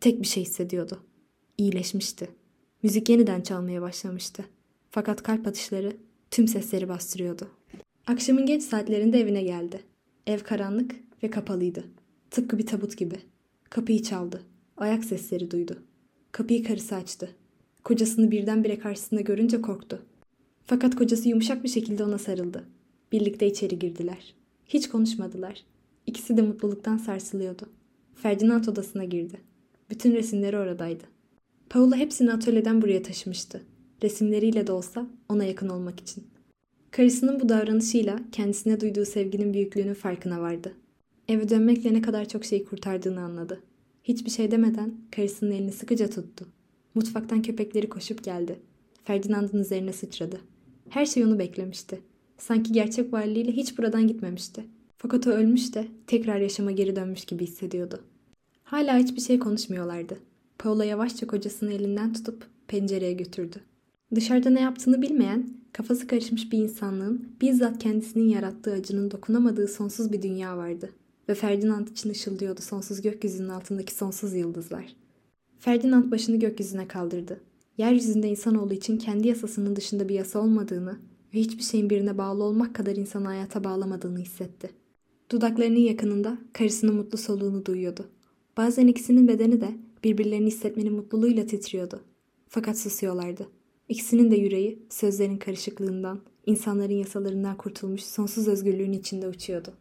Tek bir şey hissediyordu. İyileşmişti. Müzik yeniden çalmaya başlamıştı. Fakat kalp atışları tüm sesleri bastırıyordu. Akşamın geç saatlerinde evine geldi. Ev karanlık ve kapalıydı. Tıpkı bir tabut gibi. Kapıyı çaldı. Ayak sesleri duydu. Kapıyı karısı açtı. Kocasını birdenbire karşısında görünce korktu. Fakat kocası yumuşak bir şekilde ona sarıldı. Birlikte içeri girdiler. Hiç konuşmadılar. İkisi de mutluluktan sarsılıyordu. Ferdinand odasına girdi. Bütün resimleri oradaydı. Paula hepsini atölyeden buraya taşımıştı. Resimleriyle de olsa ona yakın olmak için. Karısının bu davranışıyla kendisine duyduğu sevginin büyüklüğünün farkına vardı. Eve dönmekle ne kadar çok şey kurtardığını anladı. Hiçbir şey demeden karısının elini sıkıca tuttu. Mutfaktan köpekleri koşup geldi. Ferdinand'ın üzerine sıçradı. Her şey onu beklemişti. Sanki gerçek varlığıyla hiç buradan gitmemişti. Fakat o ölmüş de tekrar yaşama geri dönmüş gibi hissediyordu. Hala hiçbir şey konuşmuyorlardı. Paula yavaşça kocasını elinden tutup pencereye götürdü. Dışarıda ne yaptığını bilmeyen, kafası karışmış bir insanlığın bizzat kendisinin yarattığı acının dokunamadığı sonsuz bir dünya vardı. Ve Ferdinand için ışıldıyordu sonsuz gökyüzünün altındaki sonsuz yıldızlar. Ferdinand başını gökyüzüne kaldırdı. Yeryüzünde insanoğlu için kendi yasasının dışında bir yasa olmadığını ve hiçbir şeyin birine bağlı olmak kadar insanı hayata bağlamadığını hissetti. Dudaklarının yakınında karısının mutlu soluğunu duyuyordu. Bazen ikisinin bedeni de birbirlerini hissetmenin mutluluğuyla titriyordu. Fakat susuyorlardı. İkisinin de yüreği sözlerin karışıklığından, insanların yasalarından kurtulmuş sonsuz özgürlüğün içinde uçuyordu.